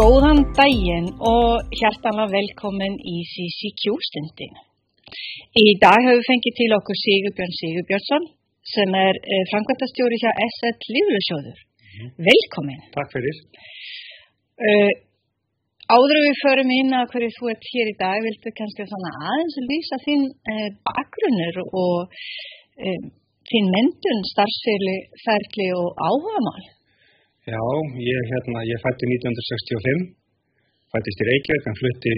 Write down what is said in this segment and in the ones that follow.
Góðan daginn og hjartanlega velkomin í CCQ-stundin. Í dag hefur við fengið til okkur Sigurbjörn Sigurbjörnsson sem er eh, framkvæmtastjóri hjá SL Lífröðsjóður. Velkomin. Takk fyrir. Uh, áður við förum inn að hverju þú ert hér í dag, viltu kannski svona aðeins lýsa þín uh, bakgrunnur og uh, þín myndun, starfsferli og áhugamál? Já, ég, hérna, ég fætti 1965, fættist í Reykjavík, en flutti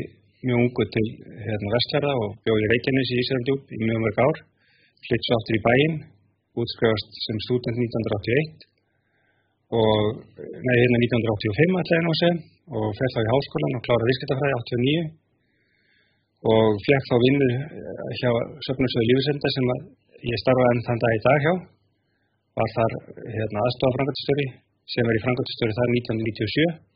mjög ungu til hérna, Vestlæra og bjóði í Reykjanes í Íslandjúb í mjög mörg ár, flytt svo aftur í bæinn, útskrifast sem student 1981 og, nei, hérna 1985 allega nú sem og fer þá í háskólan og klára viðskiptafræði 89 og fekk þá vinnu hjá Söfnarsöðu Lífisenda sem ég starfaði enn þann dag í dag hjá, var þar hérna, aðstofafrangatistöri sem er í framkvæmstöru þar 1997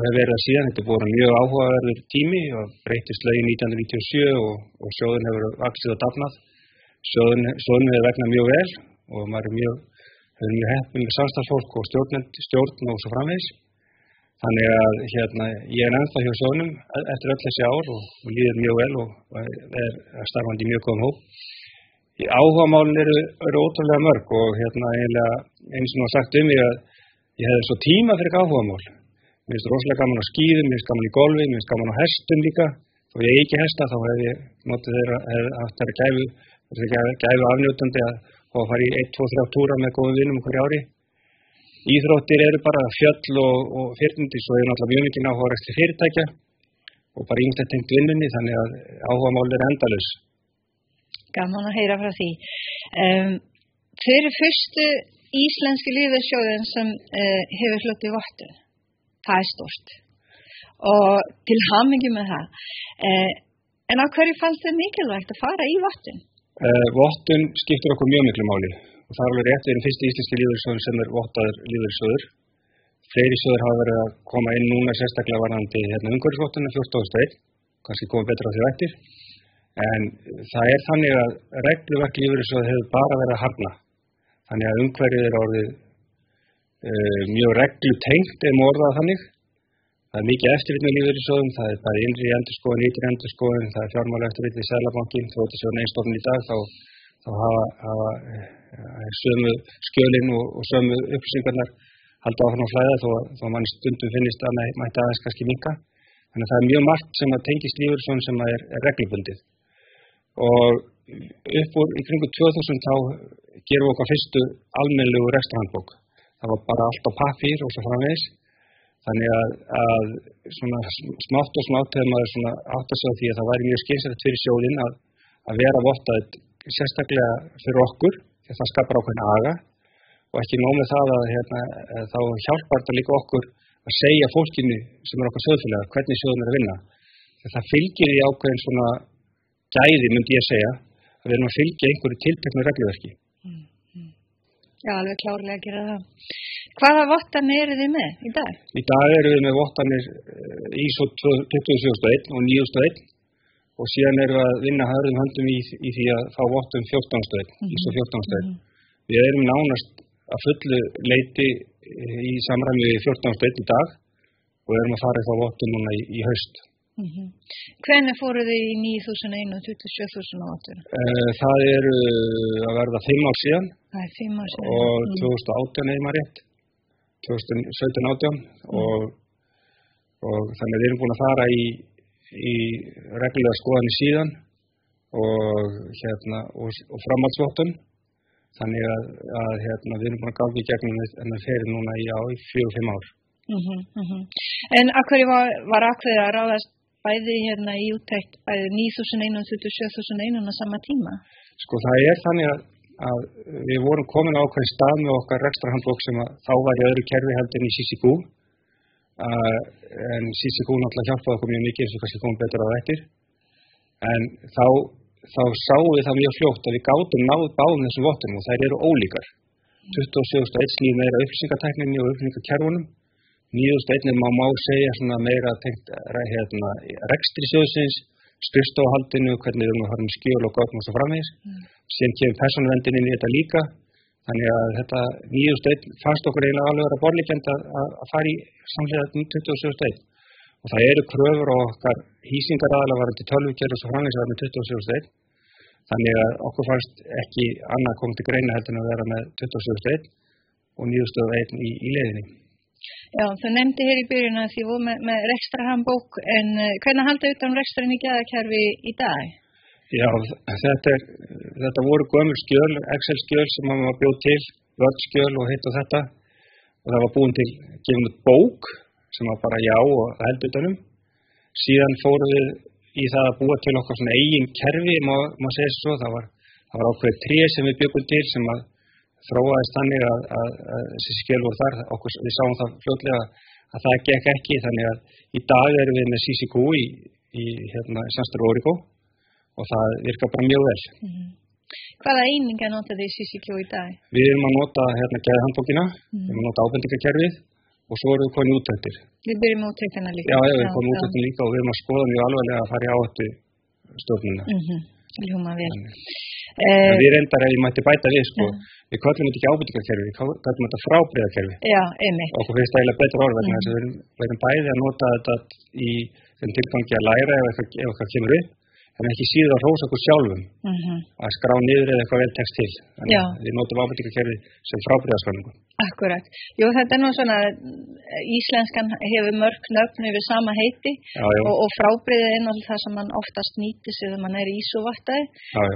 og hefur verið að síðan, þetta búin mjög áhugaverður tími og breytist lögin 1997 og, og sjóðun hefur vaksið og dafnað. Sjóðun, sjóðun hefur vegnað mjög vel og maður er mjög, hefur mjög heppið með samstagsfólk og stjórn, stjórn og svo framvegs. Þannig að hérna, ég er ennþá hjá sjóðunum eftir öll þessi ár og, og líður mjög vel og, er starfandi í mjög góðum hóp. Áhugamálin eru, eru ótrúlega mörg og hérna eins og maður sagt um mig að ég hefði svo tíma fyrir áhugamál. Mér finnst rosalega gaman á skýðum, mér finnst gaman í golfi, mér finnst gaman á hestum líka. Þó ég ekki hesta þá hef ég notið þeirra, hef haft þeirra gæfu, gæfu afnjótandi að að fara í 1-2-3 túra með góðum vinnum hverju ári. Íþróttir eru bara fjöll og, og fyrrnindi svo er náttúrulega mjög mikið áhugaræsti fyrirtækja og bara ynglega tengt vinnunni þannig að áhugamál er endalus. Gaman að heyra frá því. Um, eru fyrstu íslenski líðarsjóðin sem uh, hefur hlutið vatun. Það er stort. Og til hamingi með það. Uh, en á hverju fannst þið mikilvægt að fara í vatun? Uh, vatun skiptir okkur mjög miklu máli. Og það er alveg rétt, við erum fyrsti íslenski líðarsjóðin sem er vottaður líðarsjóður. Fleiri sjóður hafa verið að koma inn núna sérstaklega varandi hérna, umhverfisvotunum 14.1. Kanski komið betra á því vættir. En það er þannig að regluverk líðarsjóð hefur bara verið að harna. Þannig að umhverfið er orðið uh, mjög reglu tengt ef morðað þannig. Það er mikið eftirvitt með lífeyrisjóðum, það er bara innri endurskóðin, ytri endurskóðin, það er fjármála eftirvitt í Sælabankin, þó þetta séu neynstofn í dag, þá, þá hafa, hafa uh, sömu skjölinn og, og sömu upplýsingarnar halda áfram á flæða þó, þó mann stundum finnist að mæta aðeins kannski minka. Þannig að það er mjög margt sem að tengist lífeyrisjóðum sem er, er reglubundið. Og upp úr í kringu 2000 þá gerum við okkar fyrstu almennlegu rekstrahandbók. Það var bara allt á pappir og svo framvegs. Þannig að, að smátt og smátt hefur maður átt að segja því að það væri mjög skynsalegt fyrir sjóðinn að, að vera vottað sérstaklega fyrir okkur, því að það skapar ákveðin aga og ekki nómið það að hérna, þá hjálpar þetta líka okkur að segja fólkinu sem er okkar sjóðfélag hvernig sjóðin er að vinna. Það fylgir í ákveðin svona gæði, myndi ég segja, við erum að fylgja einhverju tilteknu regluverki. Mm, mm. Já, alveg klárlega að gera það. Hvaða vottanir eru þið með í dag? Í dag eru við með vottanir ISO 27001 og 9001 og síðan eru við að vinna hörðum höndum í, í því að fá vottum 1401, mm. ISO 1401. Mm. Við erum nánast að fullu leiti í samræmi við 1401 í dag og erum að fara í þá vottum núna í, í haust. Mm -hmm. Hvernig fóruð þið í 9.001 og 27.008? Uh, það eru að verða 5 ár síðan. Það er 5 ár síðan. Og 2018 eða maður rétt. 2017-18 mm. og, og þannig að við erum búin að fara í, í reglulega skoðanir síðan og, hérna, og, og framhaldsvottum. Þannig að, að hérna, við erum búin að gangi í gegnum þennan ferið núna í, í 4-5 ár. Mm -hmm, mm -hmm. En akkur var, var akkur að ráðast bæði hérna í úttækt bæði 9.001 og 27.001 á sama tíma? Sko það er þannig að, að við vorum komin á okkur stað með okkar rekstrahandlokk sem þá var í öðru kerfi heldur en í Sissigú uh, en Sissigú náttúrulega hjálpaði okkur mjög mikið eins og kannski komum betur á þetta en þá, þá sáum við það mjög fljótt að við gátum náð báðum þessum vottum og þær eru ólíkar. 27.1 slíð meira upplýsingartækninni og upplýsingarkerfunum nýðust einnir má má segja meira tengt hérna, rekstri sjóðsins, styrstofahaldinu, hvernig við að með skjól og gögn og svo framvegis. Mm. Síðan kemur personvendin inn í þetta líka Þannig að þetta nýju stöð fannst okkur eiginlega alveg að vera borlíkjand að, að fara í samlega 27 stöð. Og það eru kröfur og okkar hýsingar aðalega varandi tölvugjör og svo framleysið með 27 stöð. Þannig að okkur fannst ekki annað komið til greina heldur en að vera með 27 stöð og nýju stöð einn í, í leiðinni. Já, þú nefndi hér í byrjun að því voru með, með rekstrahandbók en uh, hvernig halda utan rekstrin í gæðakerfi í dag? Já, þetta, er, þetta voru gömur skjöl, Excel-skjöl sem maður bjóð til, völdskjöl og hitt og þetta og það var búin til gefin út bók sem var bara já og heldutunum. Síðan fóruð við í það að búa til okkar svona eigin kerfi, maður segja svo, það var, var ákveð tré sem við byggum til sem að þróaðist þannig að, að, að þessi skjöl voru þar, okkur, við sáum það fljóðlega að það gekk ekki þannig að í dag erum við með CCQ í, í hérna, Sandstur Origo og það virkar bara mjög vel. Mm -hmm. Hvaða eininga nota þið CCQ í dag? Við erum að nota hérna gæði handbókina, mm -hmm. við erum að nota ábendingakerfið og svo erum við konið útættir. Við byrjum útættina líka? Já, já, við erum konið útættina líka og við erum að skoða mjög alveglega að fara í áhættu stofnuna. Mm -hmm. Ljúma vel. Uh, við reyndar ef ég mætti bæta við, sko, ja. við kallum þetta ekki ábendingakerfi, við kallum þetta frábriðakerfi. Já, einmitt. Og okkur finnst það eiginlega betur orð, þess að við erum bæði að nota þetta í þeim tilgangi að læra ef eitthvað kemur upp en ekki síður að hrósa okkur sjálfum mhm. -huh. að skrá niður eða eitthvað vel tekst til. Við notum ábyrtingakerfi sem frábriðaskráningu. Akkurat. Jú, þetta er nú svona, íslenskan hefur mörg nöfn yfir sama heiti já, og, og frábriðið er náttúrulega það sem mann oftast nýtir sig þegar mann er í Ísuvattaði,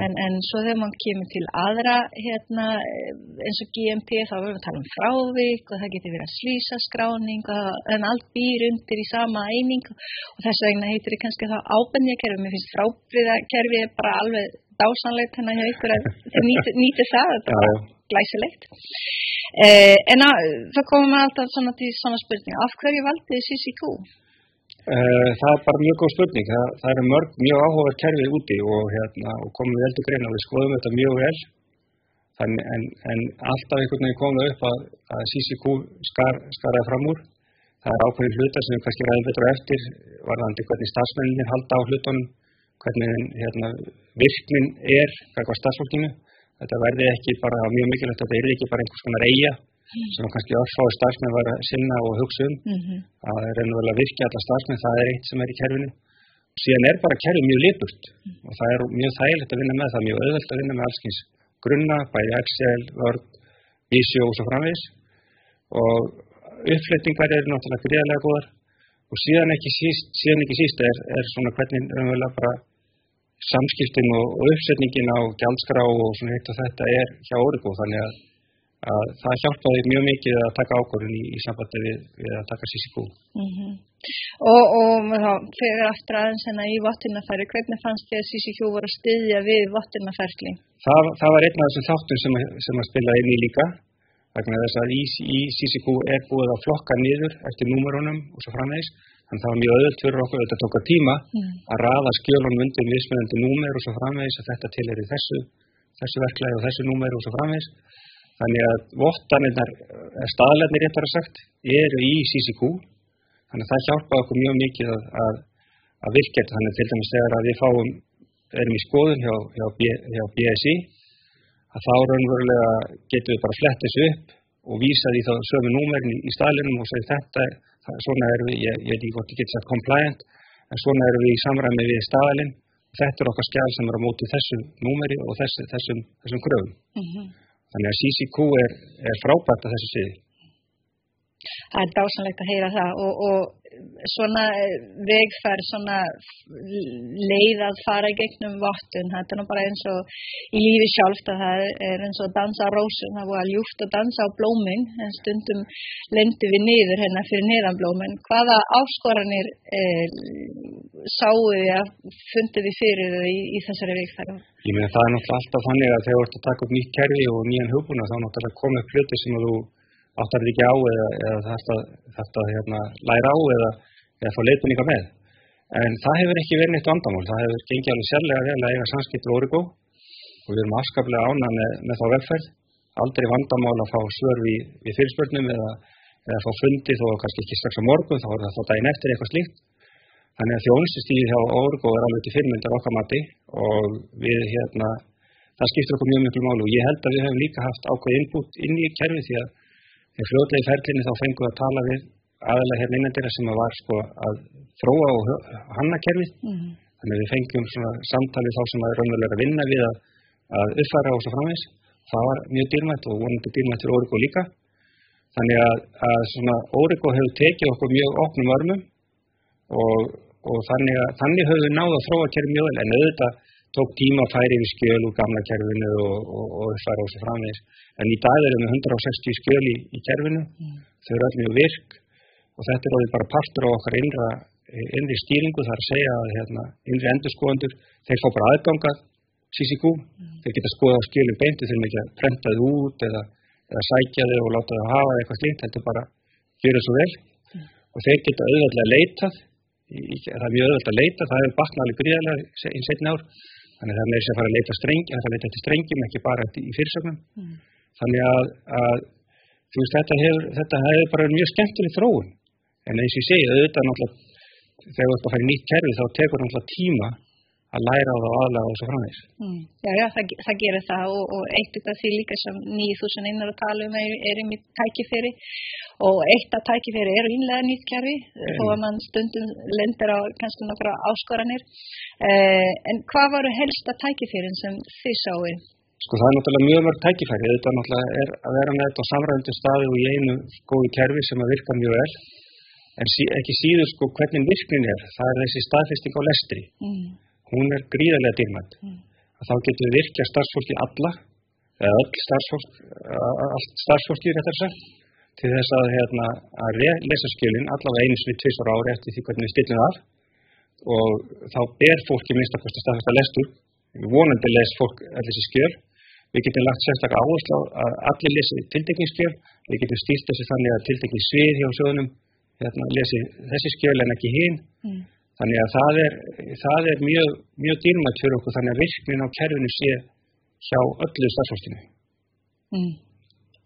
en, en svo þegar mann kemur til aðra, hérna, eins og GMP, þá verðum við að tala um frávík og það getur verið að slýsa skráning en allt býr undir í sama eining og þess vegna heitir finnst frábriðakerfi bara alveg dásanlegt hennar hjá ykkur að nýta, nýta það, þetta er glæsilegt. Eh, en að, það komum alltaf svona til svona spurning, af hverju valdið CCQ? Eh, það er bara mjög góð spurning, það, það eru mörg mjög áhugaverð kerfið úti og, hérna, og komum við heldur greina við skoðum þetta mjög vel, Þann, en, en alltaf einhvern veginn komum við upp að, að CCQ skar, skaraði fram úr. Það er ákveðin hlutar sem við kannski ræðum betur eftir, varðandi hvernig stafsmenninir halda á hlutunum, hvernig hérna, virknin er, hvað var stafsfólkinu þetta verði ekki bara mjög mikilvægt þetta er ekki bara einhvers konar eiga mm. sem kannski orðfáði starfsmenn var að sinna og hugsa um mm -hmm. að það reynilega virkja alla starfsmenn, það er eitt sem er í kerfinu síðan er bara kerfið mjög lipurt mm. og það er mjög þægilegt að vinna með það mjög auðvelt að vinna með allskyns grunna, bæði Excel, Word, Visio og svo framvegis og uppflyttingar eru náttúrulega greiðlega góðar og síðan ekki síst, síðan ekki síst er, er svona hvernig bara samskiptin og, og uppsetningin á gjaldskrá og svona eitt og þetta er hjá Origo þannig að, að það hjálpaði mjög mikið að taka ákvörðun í, í sambandi við, við að taka CCQ. Mm -hmm. Og, og þá fyrir aftur aðeins hérna í vatnirnaferri, hvernig fannst þið að CCQ voru að styðja við vatnirnaferli? Það, það var einn af þessum þáttum sem, sem að spila inn í líka vegna þess að í, í CCQ er búið að flokka niður eftir númerunum og svo framvegs en það var mjög öðult fyrir okkur, þetta tók að tíma mm. að rafa skjölunum undir mismöðandi númer og svo framvegis að þetta til er í þessu, þessu verklæði og þessu númer og svo framvegis. Þannig að vottanirnar, staðleirnir réttar að sagt, eru í CCQ, þannig að það hjálpa okkur mjög mikið að, að, að virkja þetta. Þannig til dæmis þegar að við fáum, erum í skoðun hjá, hjá, hjá BSI, að þá raunverulega getum við bara flett þessu upp og vísa því þá sömu númerin í, staðleinum og segja þetta er svona erum við, ég, ég veit ekki hvort ég get sagt compliant, en svona erum við í samræmi við staðalinn. Þetta er okkar skjál sem er á móti þessu númeri og þessu, þessum, þessum gröfum. Mm -hmm. Þannig að CCQ er, er frábært að þessu siði. Það er dásanlegt að heyra það og, og svona vegferð, svona leið að fara í gegnum vatun, þetta er nú bara eins og í lífi sjálft að það er eins og að dansa á rósum, það var ljúft að dansa á blóminn, en stundum lendu við niður hérna fyrir niðan blóminn. Hvaða áskoranir eh, sáu þið að fundið þið fyrir þið í, í þessari vegferð? Ég meina það er náttúrulega alltaf þannig að þegar þú ert að taka upp nýtt kerfi og nýjan hugbúna þá náttúrulega komið upp hluti sem þú áttar ekki á eða, eða þarft að hérna, læra á eða, eða fá leitinninga með. En það hefur ekki verið neitt vandamál. Það hefur gengið alveg sérlega vel að eiga samskipt og orðgó og við erum afskaplega ána með, með þá velferð. Aldrei vandamál að fá svör við, við fyrirspörnum eða, eða fá fundi þó kannski ekki strax á morgun, þá er það þá daginn eftir eitthvað slíkt. Þannig að þjónustustíði hjá orðgó er alveg til fyrirmyndar okkar mati og við hérna það skiptir okkur mjög mjög málu og ég held að við hefum líka haft ákveð innbútt inn í kerfi því að þegar fljóðlega í ferlinni þá fengum við að tala við aðalega hérna innendira sem að var sko að þróa og hanna kerfið. Mm. þannig að við fengjum svona samtalið þá sem að raunverulega vinna við að, að uppfæra og svo framvegs það var mjög dýrmætt og vonandi dýrmætt fyrir Óriko líka. Þannig að, að svona Óriko hefur tekið okkur mjög opnum örmum og, og þannig að þannig höfum við náða að þróa kerfið mjög vel. En auðvitað tók tíma að færi við skjöl úr gamla kerfinu og, og, og uppfæra og svo framvegs en í dag erum við 160 skjöl í, í kerfinu. Mm. þau eru allir virk og þetta er alveg bara partur á okkar innra, innri stýringu þar að segja að hérna, innri endurskoðendur þeir fá bara aðganga sísíkú, mm. þeir geta skoða skilin beinti þeir mikið að prenta þau út eða, eða sækja þau og láta þau hafa eitthvað slíkt, þetta er bara gera svo vel. Mm. og þeir geta auðvitað leitað, í, það er mjög auðvitað að leita, það hefur batnaðið gríðarlega í setna ár, þannig að það er með þess að fara að leita strengi, það er að leita eftir strengjum, ekki bara eftir, í fyrirsögnum, mm. þannig að, að veist, þetta hefur, þetta hefur bara mjög skemmtileg þróun En eins og ég segi, auðvitað náttúrulega, þegar þú ert að fara í nýtt kerfi þá tekur náttúrulega tíma að læra á það og aðlæða og svo framvegs. Mm. Já, já, það, það gerir það og, og eitt af því líka sem 9000 innar að tala um er, í mitt tækiferi og eitt af tækiferi er innlega nýtt kerfi mm. þó að mann stundum lendir á kannski nokkra áskoranir. Eh, en hvað varu helsta tækiferin sem þið sáðu? Sko það er náttúrulega mjög mörg tækifæri, þetta náttúrulega er að vera með þetta á samræðandi staði og í einu góði kerfi sem að virka mjög vel en sí, ekki síður sko hvernig virknin er, það er þessi staðfesting á lestri. Mm. Hún er gríðarlega dýrmætt. Mm. Þá getur við virkja starfsfólki alla, eða öll starfsfólk, allt starfsfólki réttar sér, til þess að, hérna, að lesa skjölinn allavega einu svið tvisar ári eftir því hvernig við stillum það og þá ber fólki minnst að kosta staðfesta lestur. Vonandi les fólk allir þessi skjöl. Við getum lagt sérstaklega áherslu á að allir lesi tildekningsskjöl. Við getum stýrt þessi þannig að tildekningssvið hjá sjóðunum hérna, lesi þessi skjöl en ekki hinn mm. Þannig að það er, það er mjög, mjög dýrmætt fyrir okkur þannig að virknin á kerfinu sé hjá öllu starfsfólkinu. Mm.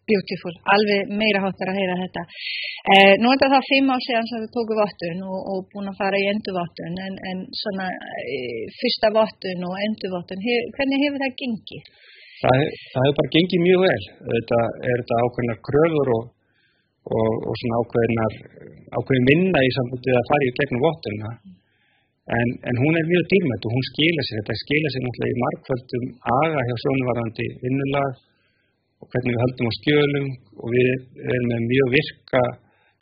Beautiful, alveg meira háttar að heyra þetta. Eh, Nú er þetta fimm ár síðan sem við tókum vottun og, og búin að fara í enduvottun en, en svona e, fyrsta vottun og enduvottun hef, hvernig hefur það gengið? Það, það hefur bara gengið mjög vel. Þetta er þetta ákveðnar kröfur og og, og svona ákveðin minna í sambundið að fara í gegnum vottunna en, en hún er mjög dýrmætt og hún skila sér. Þetta skila sér náttúrulega í markvöldum aga hjá sjónuvarandi vinnulag og hvernig við höldum á skjölum. Og við erum með mjög virka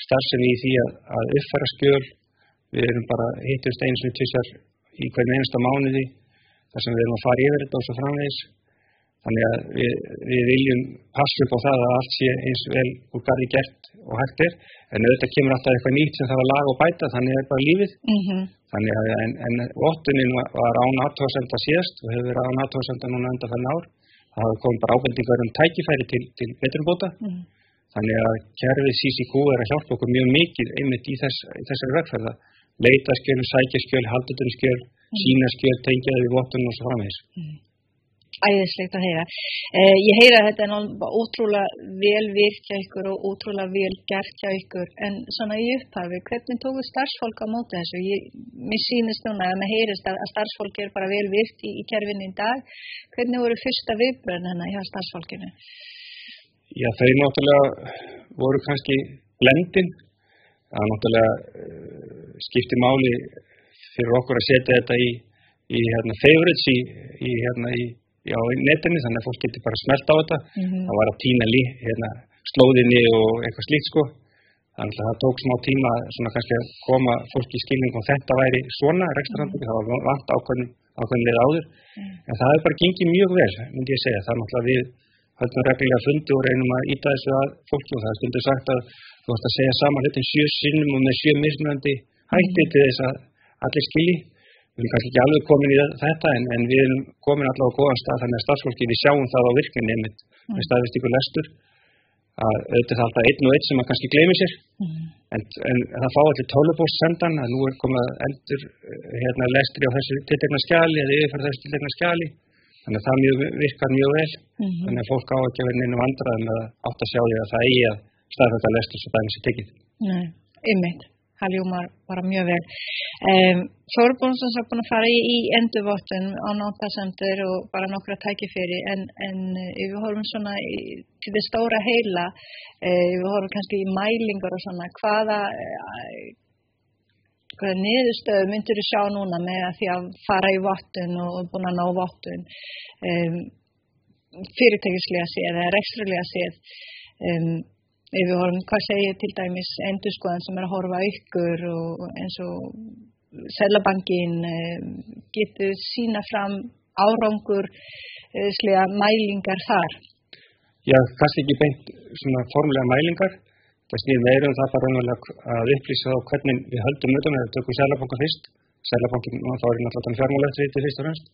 starfsefni í því að, að uppfæra skjöl. Við erum bara hittust eins og tvisar í hvern einasta mánuði þar sem við erum að fara yfir þetta og svo framvegis. Þannig að við, við viljum passa upp á það að allt sé eins vel úr gardi gert og hægt er. En auðvitað kemur alltaf eitthvað nýtt sem það var lag og bæta þannig er bara lífið. Mm -hmm. Þannig að en, en vottunin var án aðtóðsenda síðast og hefur verið án aðtóðsenda núna enda þannig ár. Það komið bara ábendingar um tækifæri til, til betrumbóta mm þannig að kerfið CCQ er að hjálpa okkur mjög mikið einmitt í, þess, í þessari vegferða leita skjöl, sækja skjöl, haldutur skjöl mm -hmm. sína skjöl, tengja þau í vottun og svo framvegs mhm æðislegt að heyra. Eh, ég heyra að þetta er ótrúlega vel virkt hjá ykkur og ótrúlega vel gert hjá ykkur en svona í upphafi, hvernig tóku starfsfólk á móta þessu? Ég, mér sýnist núna að maður heyrist að, starfsfólk er bara vel virkt í, í kerfinu í dag. Hvernig voru fyrsta viðbröðin hennar hjá starfsfólkinu? Já, þau náttúrulega voru kannski blendin. Það náttúrulega uh, skipti máli fyrir okkur að setja þetta í, í hérna, favorites í, í hérna í á netinu þannig að fólk getur bara smelt á þetta mm -hmm. það var að týna lí, hérna, slóðinni og eitthvað slíkt sko þannig að það tók smá tíma svona kannski að koma fólki í skilning og þetta væri svona rekstrandum, mm -hmm. það var vant ákveðin, ákveðinlega áður mm -hmm. en það hefur bara gengið mjög vel, myndi ég segja það er náttúrulega við höfum reglulega fundi og reynum að íta þessu að fólki og það er stundu sagt að þú ætti að segja saman hlutin sjö sinnum og með sjö mismunandi hætti til þess að allir skilji Við erum kannski ekki alveg komin í þetta en, en við erum komin allavega á góðan stað þannig að starfsfólki við sjáum það á virkunni einmitt mm. með staðvist ykkur lestur að auðvitað það alltaf einn og einn sem maður kannski glemir sér mm. en, en það fá allir tólubóst sendan að nú er komað eldur hérna lestri á þessu tiltegna skjali eða yfirfæra þessu tiltegna skjali þannig að það mjög, virkar mjög vel mm. þannig að fólk á að vera neina vandrað með að átt að sjá því að það eigi að staðfæta það ljúmar bara mjög vel. Um, Þorbjörnsson er búin að fara í, í endurvottun á náttasendur og bara nokkra tækifyrir en, en ef við horfum svona í, til það stóra heila, uh, við horfum kannski í mælingar og svona, hvaða, uh, hvaða niðurstöðu myndir þú sjá núna með að því að fara í vottun og búin að ná vottun um, fyrirtækislega séð eða rekstrulega séð. Um, ef við horfum, hvað segir til dæmis endurskoðan sem er að horfa ykkur og eins og Sælabankin getur sína fram árangur slega mælingar þar? Já, kannski ekki beint svona formulega mælingar. Það snýr meira um það bara að upplýsa á hvernig við höldum auðvitað með að tökum Sælabanka fyrst. Sælabankin, þá er náttúrulega fjármálættrið fyrst og fremst.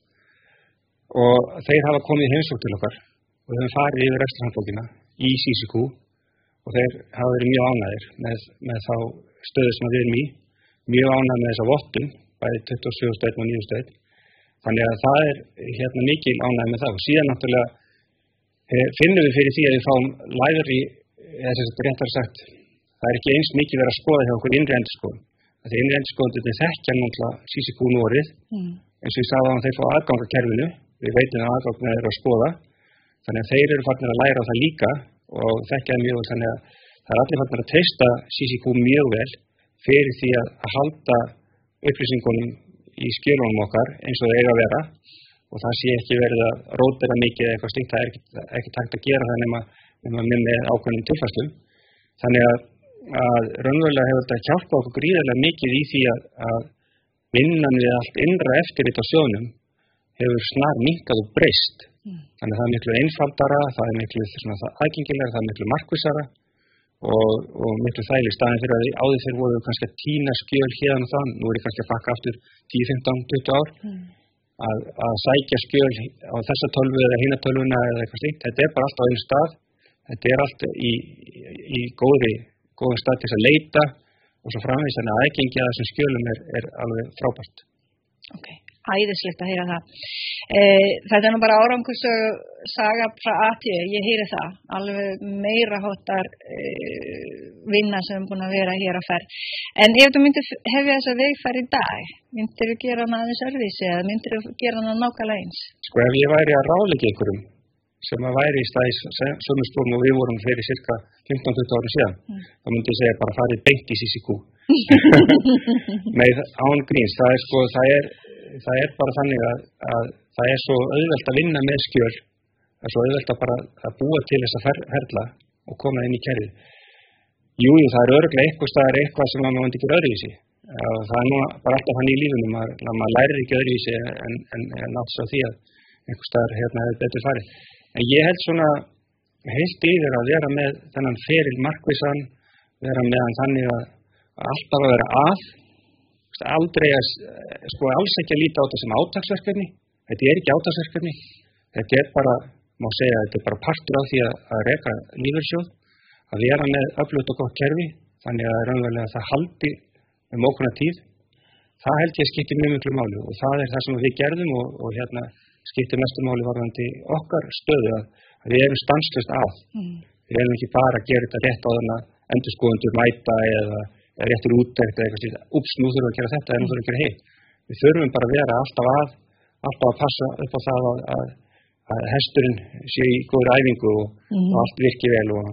Og þeir hafa komið heimsók til okkar og þeim farið yfir resturhandbókina í Sísikú og þeir hafa verið mjög ánæðir með, með þá stöðu sem við erum í, mjög ánæð með þessa vottum, bæði 27 stöðn og 9 stöðn. Þannig að það er hérna mikil ánæð með það og síðan náttúrulega e, finnum við fyrir því að við fáum læður í, eða sem þetta réttar sagt, það er ekki eins mikið verið að skoða hjá okkur innri endurskoðun. Það er innri endurskoðun til þekkja náttúrulega sísikún orðið, mm. eins og ég sagði að þeir fá aðgang að kerfinu, við veitum að aðgangna er að skoða, þannig að þeir eru farin að læra það líka og þekkja það mjög vel þannig að það er allir fannir að treysta CCQ mjög vel fyrir því að, að halda upplýsingunum í skjölunum okkar eins og það eiga að vera og það sé ekki verið að rótera mikið eða eitthvað stíkt, það er ekki, ekki takt að gera það nema, nema með ákveðnum tilfæstum. Þannig að, að raunverulega hefur þetta hjálpað okkur gríðarlega mikið í því að, að vinnan við allt innra eftirrit á sjónum hefur snar minkað og breyst. Mm. Þannig að það er miklu einfaldara, það er miklu aðgengilega, það er miklu markvísara og, og miklu þægli staðin fyrir að áður þeir voru kannski að týna skjöl hérna og þann, nú er ég kannski að fakka aftur 10, 15, 20 ár. Mm. að, að sækja skjöl á þessa tölvu eða hína tölvuna eða eitthvað slíkt, þetta er bara allt á einu stað, þetta er allt í, í góðri, góðum stað til að leita og svo framvegst þannig að aðgengja þessum skjölum er, er alveg frábært. Ok, æðislegt að heyra það. E, þetta er nú bara árangursaga frá aðtíu, ég heyri það, alveg meira hóttar e, vinna sem er búin að vera hér að ferð. En ef þú myndir hefja þess að vegferð í dag, myndir þú gera hana aðeins örvísi eða myndir þú gera hana nákvæmlega eins? Sko ef ég væri að ráleika ykkurum sem að væri í staðis sömustórn og við vorum fyrir cirka 15-20 árum síðan, mm. þá myndi ég segja bara farið beint í sísikú. Með án gríns, það er sko, það er það er bara þannig að, að það er svo auðvelt að vinna með skjöl það er svo auðvelt að bara að búa til þess að fer, ferla og koma inn í kerfið. Jújú, það er örglega eitthvað staðar eitthvað sem maður vandi ekki öðruvísi. Það er nú bara alltaf hann í lífunum maður, maður lærir ekki öðruvísi en, en, en náttúrulega svo því að eitthvað staðar hérna hefur betur farið. En ég held svona heilt yfir að vera með þennan feril markvisan vera með hann þannig að alltaf að vera að aldrei að, sko alls ekki að líta á þetta sem átagsverkefni, þetta er ekki átagsverkefni, þetta er bara, má segja, þetta er bara partur af því að, að reyka lífelsjóð, að vera með öflut og gott kerfi, þannig að raunverulega það haldi um okkurna tíð, það held ég skiptir mjög mjög máli og það er það sem við gerðum og, og hérna skiptir mestu máli varðandi okkar stöðu að, við erum stanslust af, mm. við erum ekki bara að gera þetta rétt á þannig að endur skoðundur mæta eða réttur útdækt eða eitthvað slíkt, ups, nú þurfum við að gera þetta en nú þurfum við að gera hitt. Við þurfum bara að vera alltaf að, alltaf að passa upp á það að, að, að hesturinn sé í góður æfingu og, mm og allt virki vel og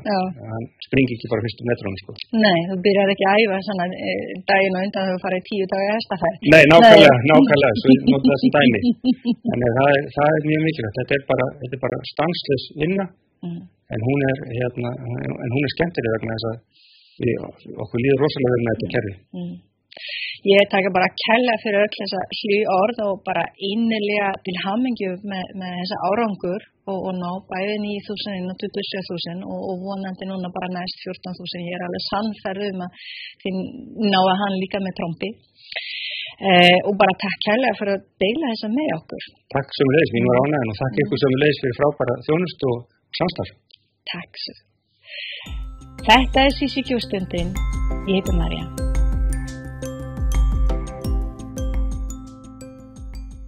hann springi ekki bara fyrstum metrónu, sko. Nei, þú byrjar ekki að æfa svona e, daginn og undan þú farið tíu dagar hestafær. Nei, nákvæmlega, Nei. nákvæmlega, svo ég nota þessum dæmi. Þannig það er, það er mjög mikilvægt, þetta er bara, þetta er bara stanslis vinna, mm. en hún er, hérna, en hún er skemmtileg vegna þess að okkur líður rosalega vel með þetta kerfi. Mm. Ég taka bara að kella fyrir öll þessa hlý orð og bara innilega til hamingju með, með þessa árangur og, og ná bæði 9.000 og 27.000 og, og vonandi núna bara næst 14.000. Ég er alveg sannferðum að þið ná að hann líka með trombi. Eh, og bara takk kærlega fyrir að deila þessa með okkur. Takk sömulegis, mín var ánægðan og takk ykkur sömulegis fyrir frábæra þjónust og samstarf. Takk. Þetta er Sísi Kjóstundin. Ég heiti Marja.